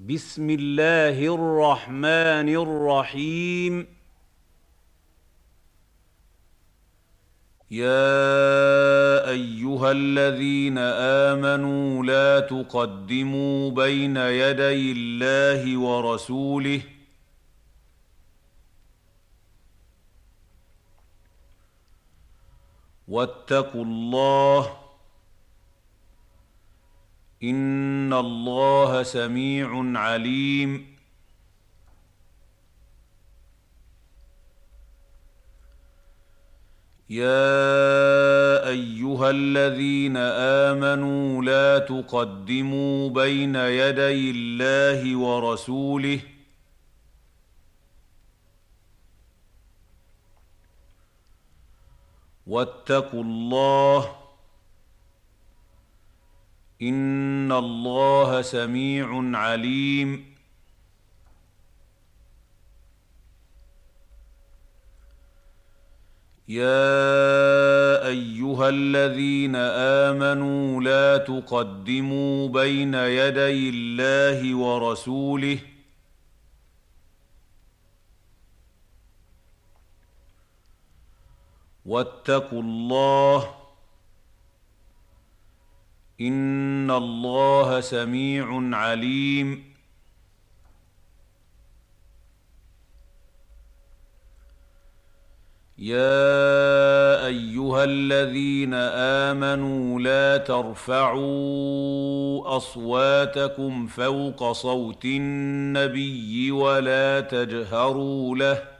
بسم الله الرحمن الرحيم. يا أيها الذين آمنوا لا تقدموا بين يدي الله ورسوله واتقوا الله ان الله سميع عليم. يا ايها الذين امنوا لا تقدموا بين يدي الله ورسوله واتقوا الله ان الله سميع عليم. يا ايها الذين امنوا لا تقدموا بين يدي الله ورسوله. واتقوا الله ان الله سميع عليم. يا ايها الذين امنوا لا ترفعوا اصواتكم فوق صوت النبي ولا تجهروا له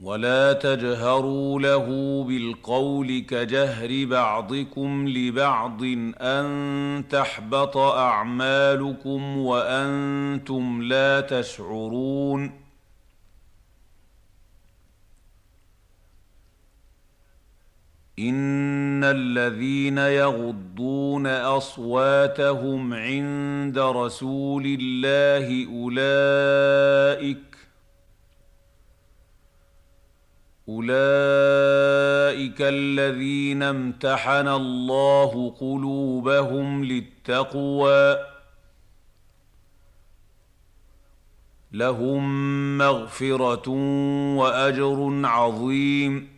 ولا تجهروا له بالقول كجهر بعضكم لبعض أن تحبط أعمالكم وأنتم لا تشعرون إن الذين يغضون أصواتهم عند رسول الله أولئك أولئك الذين امتحن الله قلوبهم للتقوى. لهم مغفرة وأجر عظيم.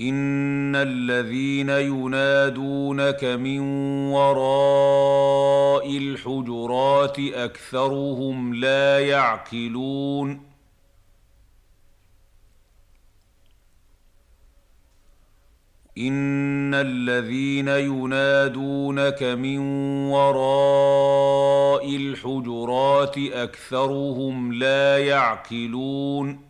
ان الذين ينادونك من وراء الحجرات اكثرهم لا يعقلون ان الذين ينادونك من وراء الحجرات اكثرهم لا يعقلون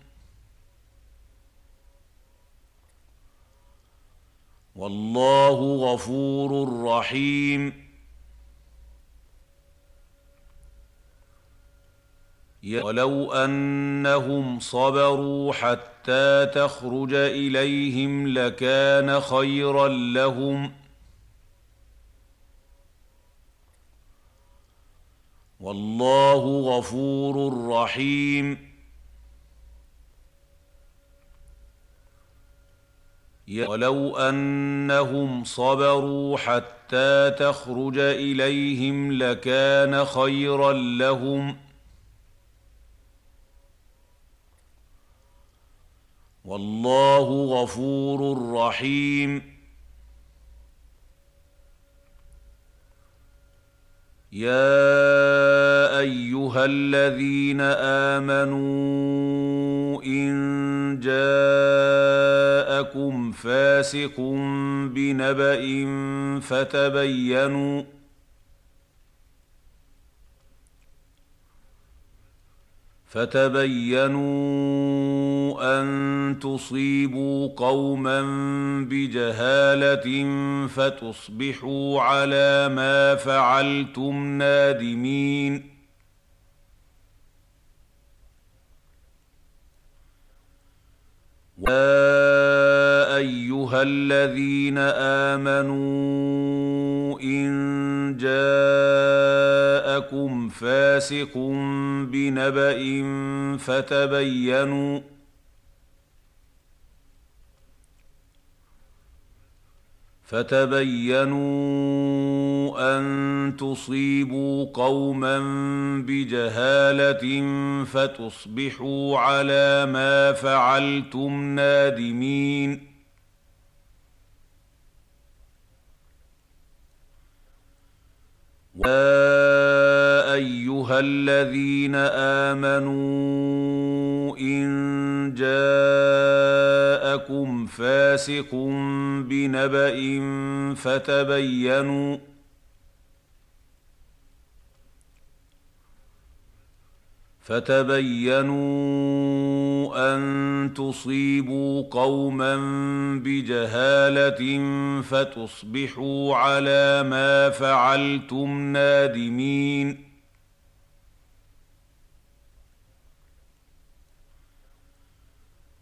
والله غفور رحيم. ولو أنهم صبروا حتى تخرج إليهم لكان خيرا لهم. والله غفور رحيم. ولو أنهم صبروا حتى تخرج إليهم لكان خيرا لهم. والله غفور رحيم. يا أيها الذين آمنوا إن جاءكم فاسق بنبأ فتبينوا فتبينوا أن تصيبوا قوما بجهالة فتصبحوا على ما فعلتم نادمين يا ايها الذين امنوا ان جاءكم فاسق بنبأ فتبينوا فتبينوا أن تصيبوا قوما بجهالة فتصبحوا على ما فعلتم نادمين. يا أيها الذين آمنوا إن جاءكم فاسق بنبأ فتبينوا فتبينوا أن تصيبوا قوما بجهالة فتصبحوا على ما فعلتم نادمين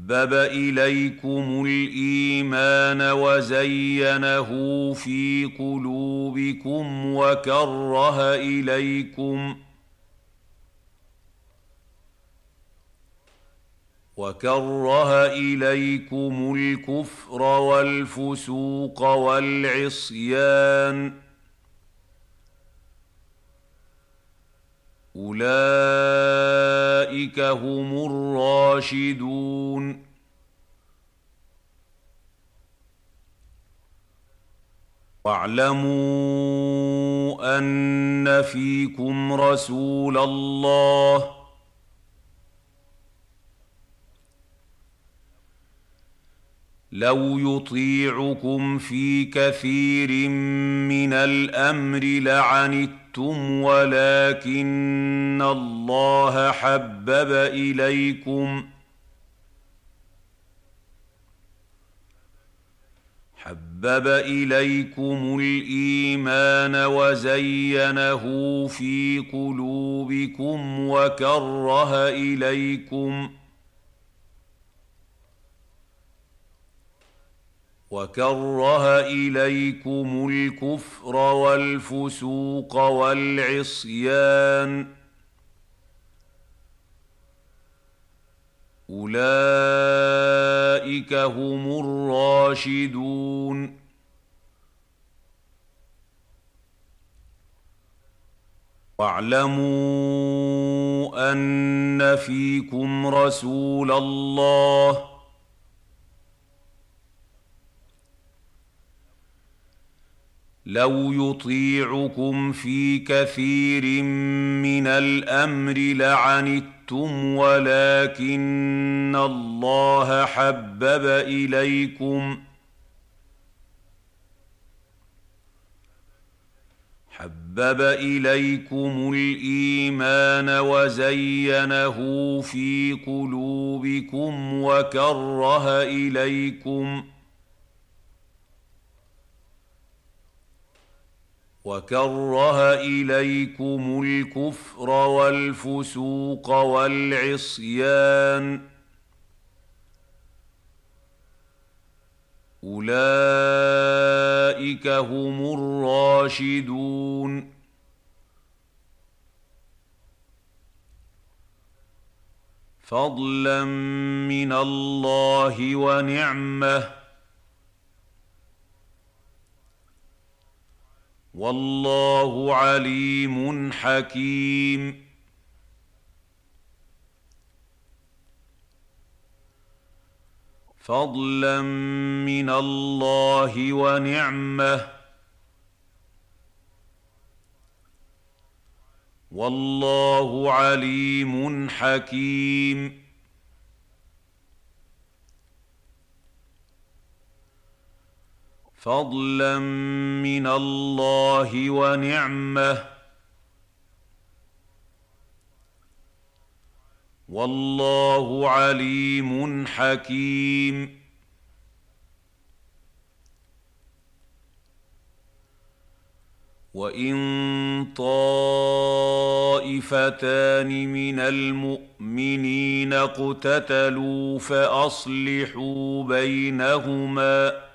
حبب اليكم الايمان وزينه في قلوبكم وكره اليكم وكره اليكم الكفر والفسوق والعصيان اولئك هم الراشدون واعلموا ان فيكم رسول الله لو يطيعكم في كثير من الامر لعنتم ولكن الله حبب اليكم حبب اليكم الايمان وزينه في قلوبكم وكره اليكم وكره اليكم الكفر والفسوق والعصيان اولئك هم الراشدون واعلموا ان فيكم رسول الله لو يطيعكم في كثير من الامر لعنتم ولكن الله حبب اليكم حبب اليكم الايمان وزينه في قلوبكم وكره اليكم وكره اليكم الكفر والفسوق والعصيان اولئك هم الراشدون فضلا من الله ونعمه والله عليم حكيم. فضلا من الله ونعمة. والله عليم حكيم. فضلا من الله ونعمة. والله عليم حكيم. وإن طائفتان من المؤمنين اقتتلوا فأصلحوا بينهما.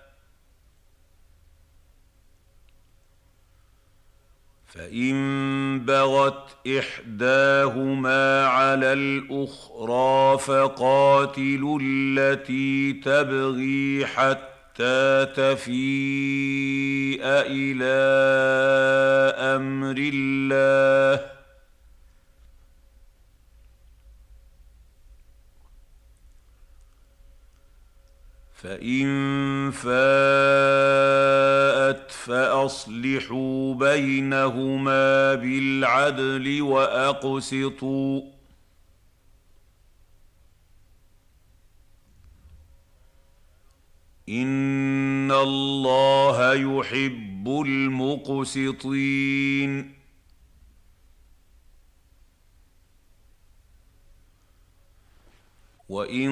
فان بغت احداهما على الاخرى فقاتلوا التي تبغي حتى تفيء إلى أمر الله فإن فاءت فأصلحوا بينهما بالعدل وأقسطوا. إن الله يحب المقسطين. وإن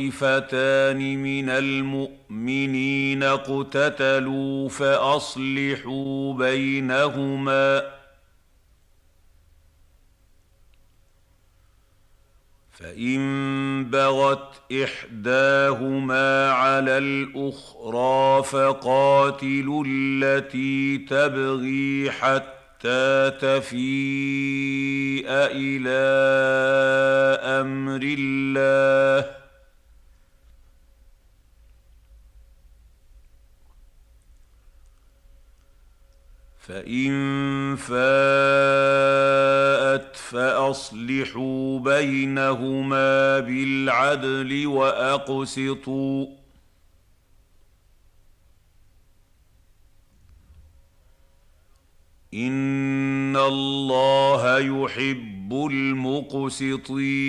طائفتان من المؤمنين اقتتلوا فأصلحوا بينهما. فإن بغت إحداهما على الأخرى فقاتلوا التي تبغي حتى تفيء إلى أمر الله. فإن فاءت فأصلحوا بينهما بالعدل وأقسطوا. إن الله يحب المقسطين.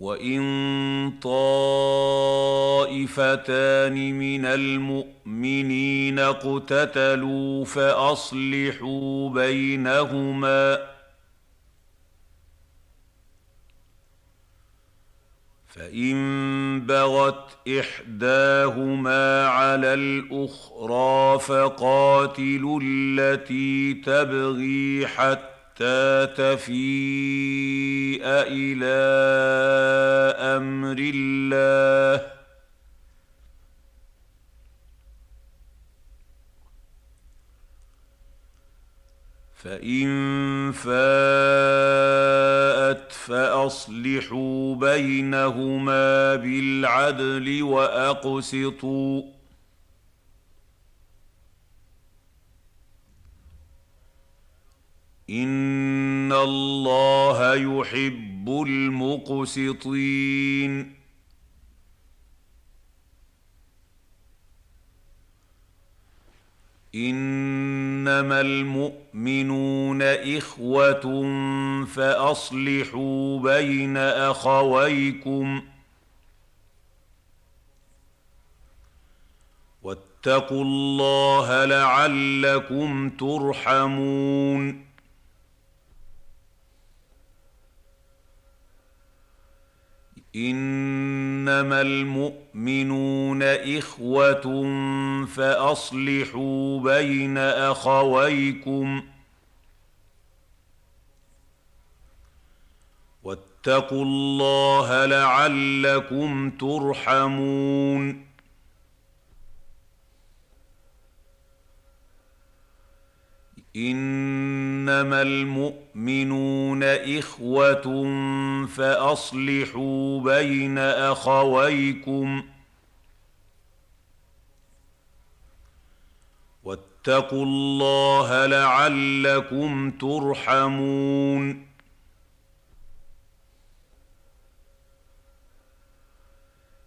وإن طال طائفتان من المؤمنين اقتتلوا فأصلحوا بينهما. فإن بغت إحداهما على الأخرى فقاتلوا التي تبغي حتى تفيء إلى أمر الله. فإن فاءت فأصلحوا بينهما بالعدل وأقسطوا. إن الله يحب المقسطين. إنما المؤمنون إخوة فأصلحوا بين أخويكم واتقوا الله لعلكم ترحمون إنما المؤمنون إخوة فأصلحوا بين أخويكم واتقوا الله لعلكم ترحمون إنما المؤمنون إخوة فأصلحوا بين أخويكم واتقوا الله لعلكم ترحمون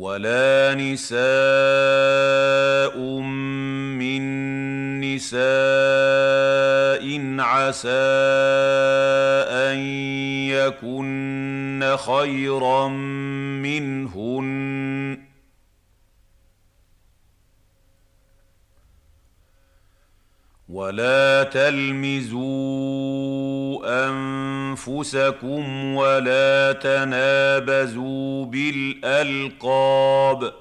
ولا نساء من نساء عسى أن يكن خيرا منهن. ولا تلمزوا انفسكم ولا تنابزوا بالالقاب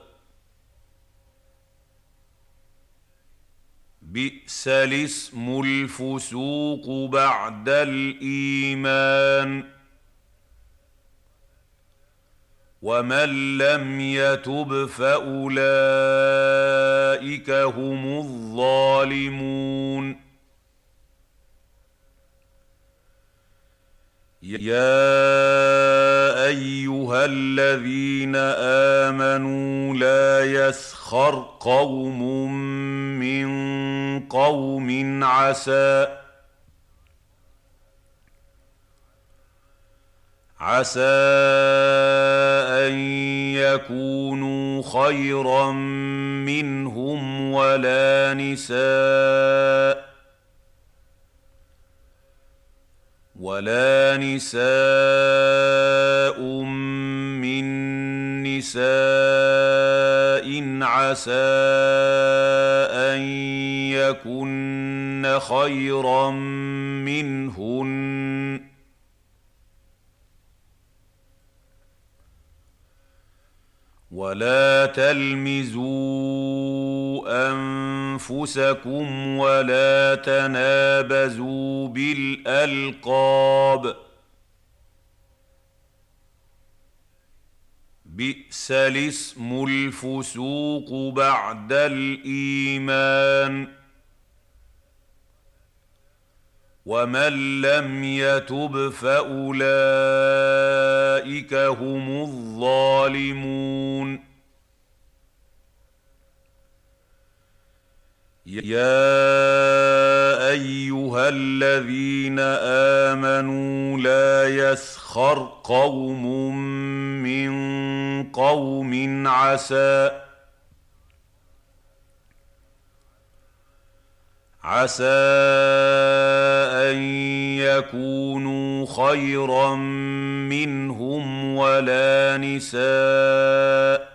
بئس الاسم الفسوق بعد الايمان ومن لم يتب فاولئك هم الظالمون. يا ايها الذين امنوا لا يسخر قوم من قوم عسى عسى أن يكونوا خيرا منهم ولا نساء ولا نساء من نساء عسى أن يكن خيرا منهن ولا تلمزوا انفسكم ولا تنابزوا بالالقاب بئس الاسم الفسوق بعد الايمان ومن لم يتب فاولئك هم الظالمون. يا ايها الذين امنوا لا يسخر قوم من قوم عسى عسى أن يكونوا خيرا منهم ولا نساء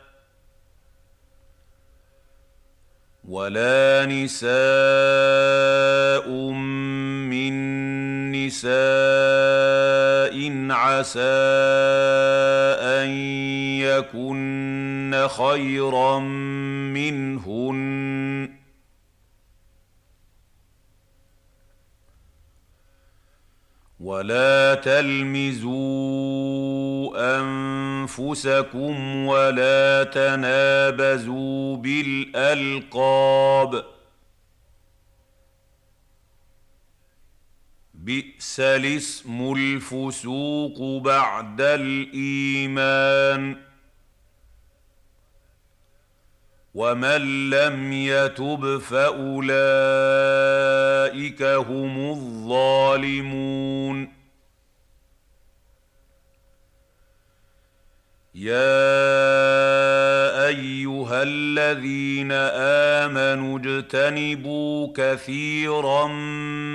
ولا نساء من نساء عسى أن يكن خيرا منهن ولا تلمزوا انفسكم ولا تنابزوا بالالقاب بئس الاسم الفسوق بعد الايمان ومن لم يتب فاولئك هم الظالمون يا ايها الذين امنوا اجتنبوا كثيرا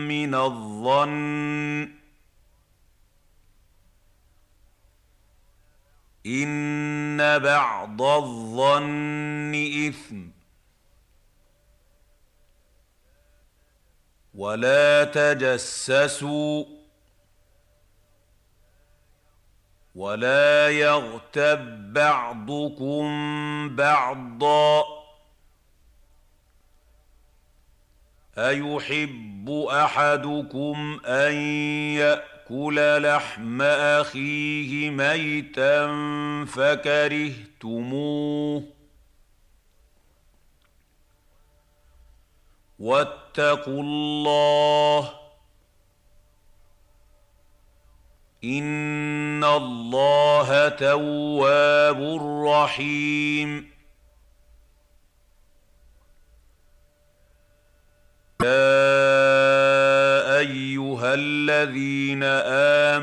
من الظن ان بعض الظن اثم ولا تجسسوا ولا يغتب بعضكم بعضا أيحب أحدكم أن يأكل لحم أخيه ميتا فكرهتموه واتقوا الله إن الله تواب رحيم. يا أيها الذين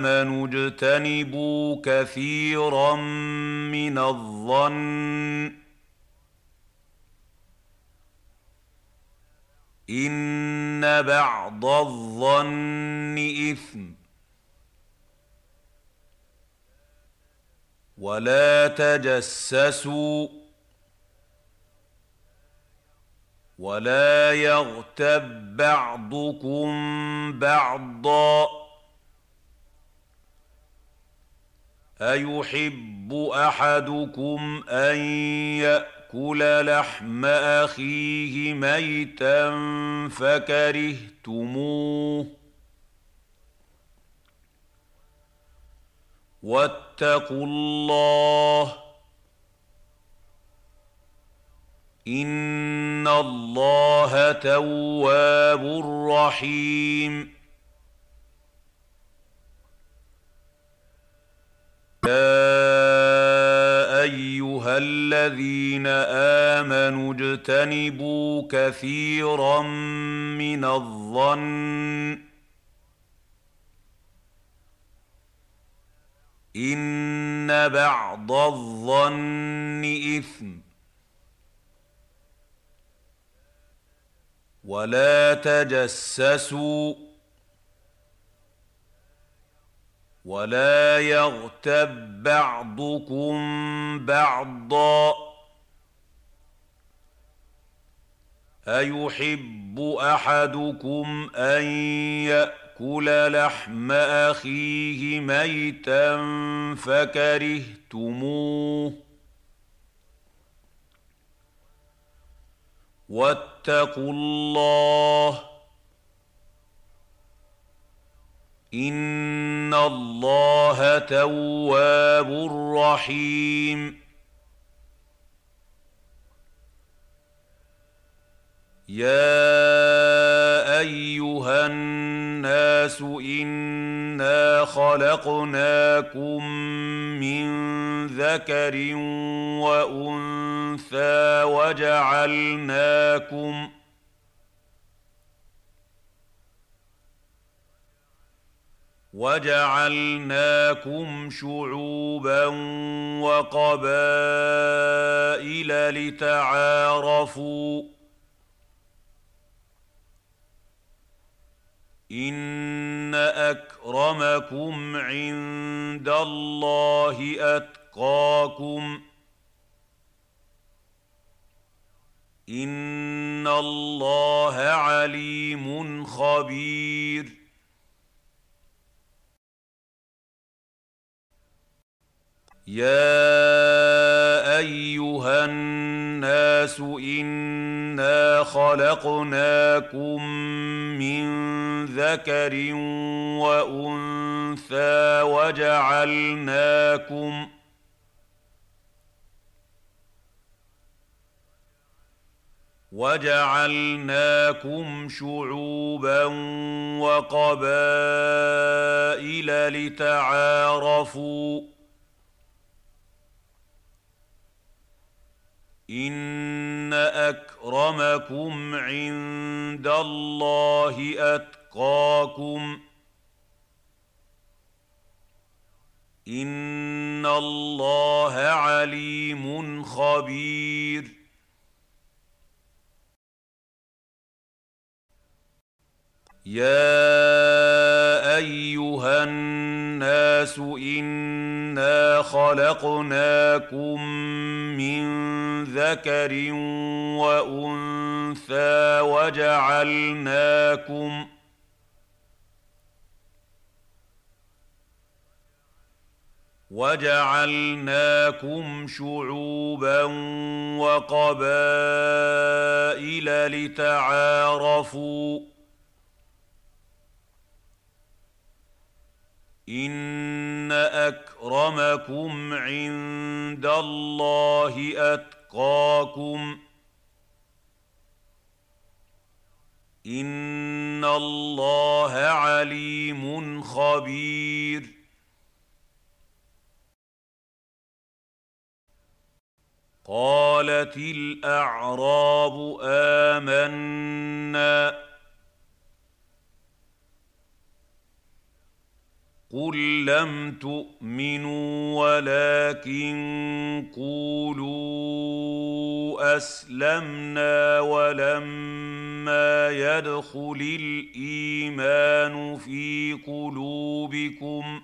آمنوا اجتنبوا كثيرا من الظن إن بعض الظن إثم. ولا تجسسوا ولا يغتب بعضكم بعضا. أيحب أحدكم أن ياكل لحم اخيه ميتا فكرهتموه واتقوا الله ان الله تواب رحيم يا أيها الذين آمنوا اجتنبوا كثيرا من الظن إن بعض الظن إثم ولا تجسسوا ولا يغتب بعضكم بعضا. أيحب أحدكم أن يأكل لحم أخيه ميتا فكرهتموه؟ واتقوا الله ان الله تواب رحيم يا ايها الناس انا خلقناكم من ذكر وانثى وجعلناكم ۖ وجعلناكم شعوبا وقبائل لتعارفوا إن أكرمكم عند الله أتقاكم إن الله عليم خبير يا ايها الناس انا خلقناكم من ذكر وانثى وجعلناكم وجعلناكم شعوبا وقبائل لتعارفوا ان اكرمكم عند الله اتقاكم ان الله عليم خبير يا ايها الناس انا خلقناكم من ذكر وانثى وجعلناكم وجعلناكم شعوبا وقبائل لتعارفوا ان اكرمكم عند الله اتقاكم ان الله عليم خبير قالت الاعراب امنا قل لم تؤمنوا ولكن قولوا اسلمنا ولما يدخل الايمان في قلوبكم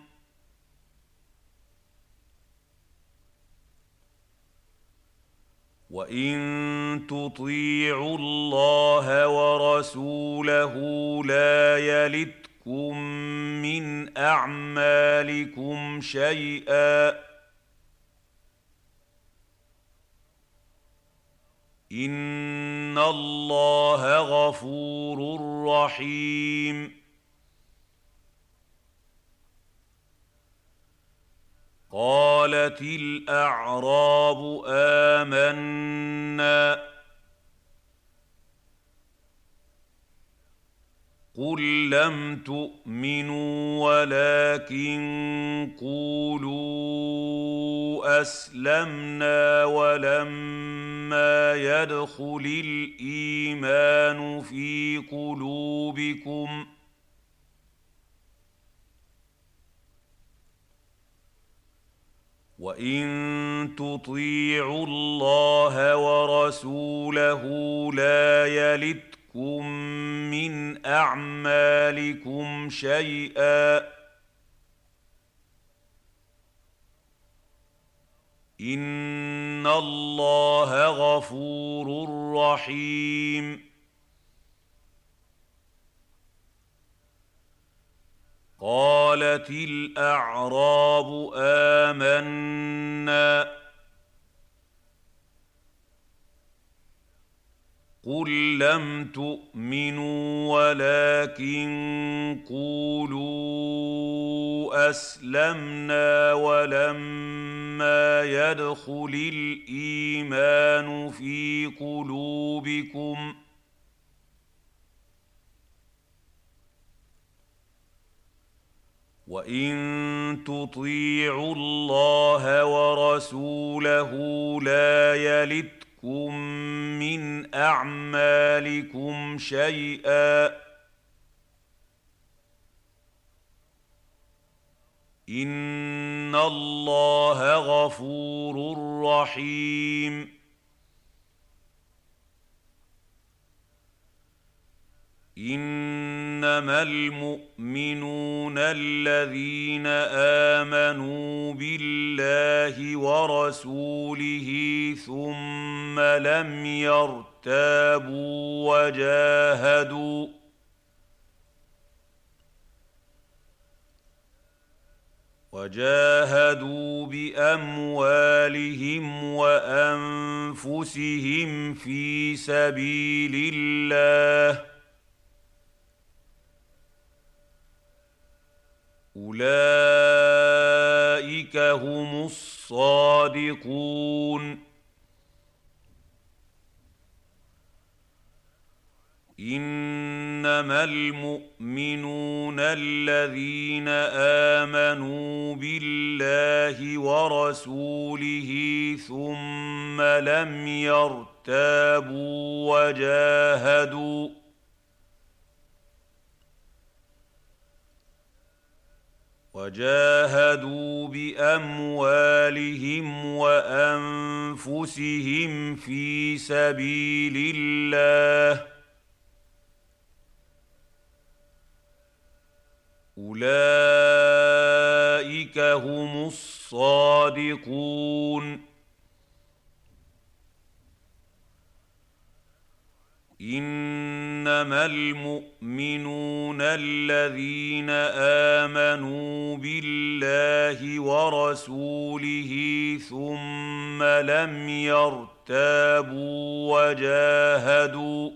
وان تطيعوا الله ورسوله لا يلد يلدكم من اعمالكم شيئا ان الله غفور رحيم قالت الاعراب امنا قل لم تؤمنوا ولكن قولوا اسلمنا ولما يدخل الايمان في قلوبكم وان تطيعوا الله ورسوله لا يلدكم من اعمالكم شيئا ان الله غفور رحيم قالت الاعراب امنا قل لم تؤمنوا ولكن قولوا اسلمنا ولما يدخل الايمان في قلوبكم وان تطيعوا الله ورسوله لا يلد يلدكم من اعمالكم شيئا ان الله غفور رحيم قالت إنما المؤمنون الذين آمنوا بالله ورسوله ثم لم يرتابوا وجاهدوا وجاهدوا بأموالهم وأنفسهم في سبيل الله أولئك هم الصادقون. إنما المؤمنون الذين آمنوا بالله ورسوله ثم لم يرتابوا وجاهدوا وجاهدوا بأموالهم وأنفسهم في سبيل الله. أولئك هم الصادقون. إنما المؤمنون الذين آمنوا بالله ورسوله ثم لم يرتابوا وجاهدوا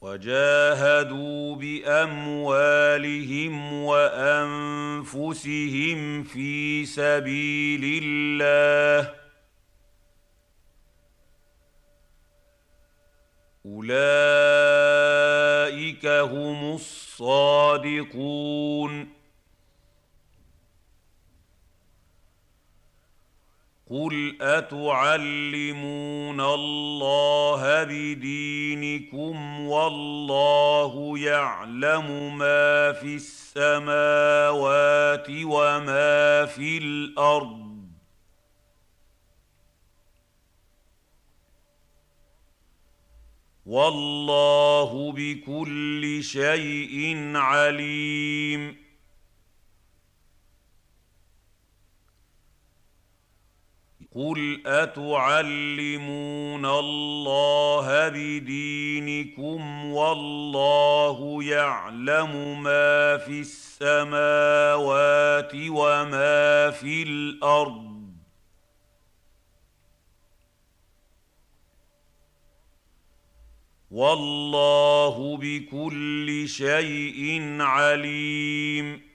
وجاهدوا بأموالهم وأنفسهم في سبيل الله أولئك هم الصادقون. قل أتعلمون الله بدينكم والله يعلم ما في السماوات وما في الأرض والله بكل شيء عليم. قل اتعلمون الله بدينكم والله يعلم ما في السماوات وما في الأرض والله بكل شيء عليم.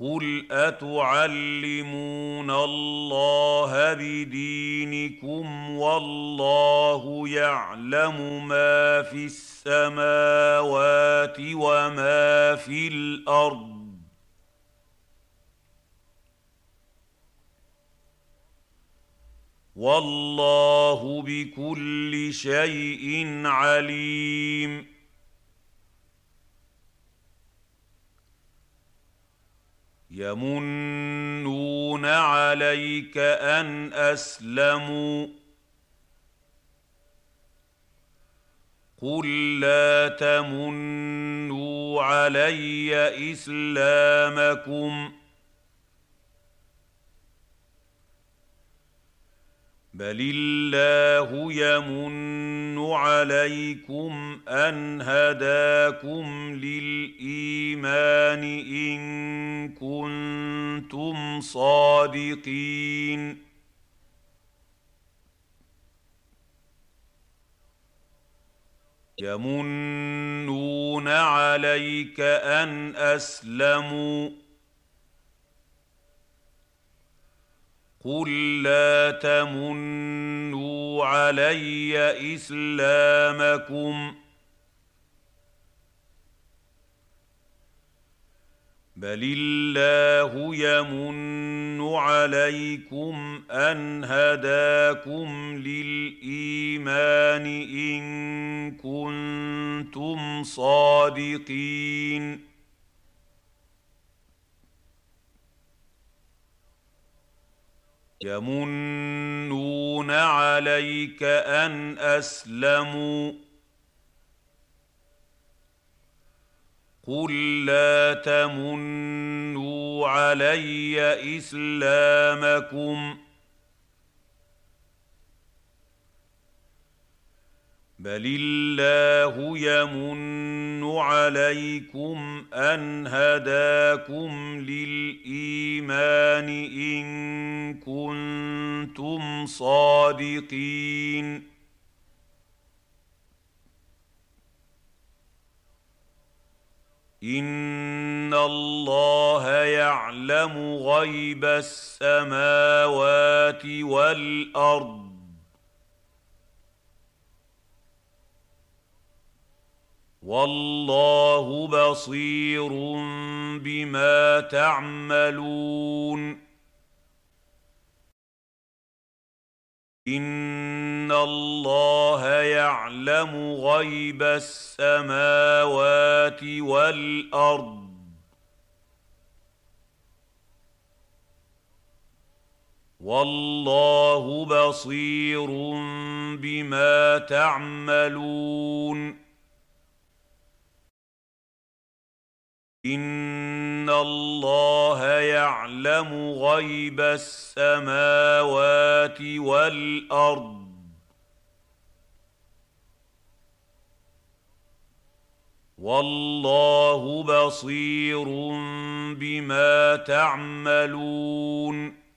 قل اتعلمون الله بدينكم والله يعلم ما في السماوات وما في الأرض والله بكل شيء عليم. يمنون عليك أن أسلموا. قل لا تمنوا علي إسلامكم. بل الله يمن عليكم ان هداكم للايمان ان كنتم صادقين يمنون عليك ان اسلموا قل لا تمنوا علي اسلامكم بل الله يمن عليكم ان هداكم للايمان ان كنتم صادقين يمنون عليك ان اسلموا قل لا تمنوا علي اسلامكم بل الله يمن عليكم ان هداكم للايمان ان كنتم صادقين ان الله يعلم غيب السماوات والارض والله بصير بما تعملون. إن الله يعلم غيب السماوات والأرض. والله بصير بما تعملون. ان الله يعلم غيب السماوات والارض. والله بصير بما تعملون.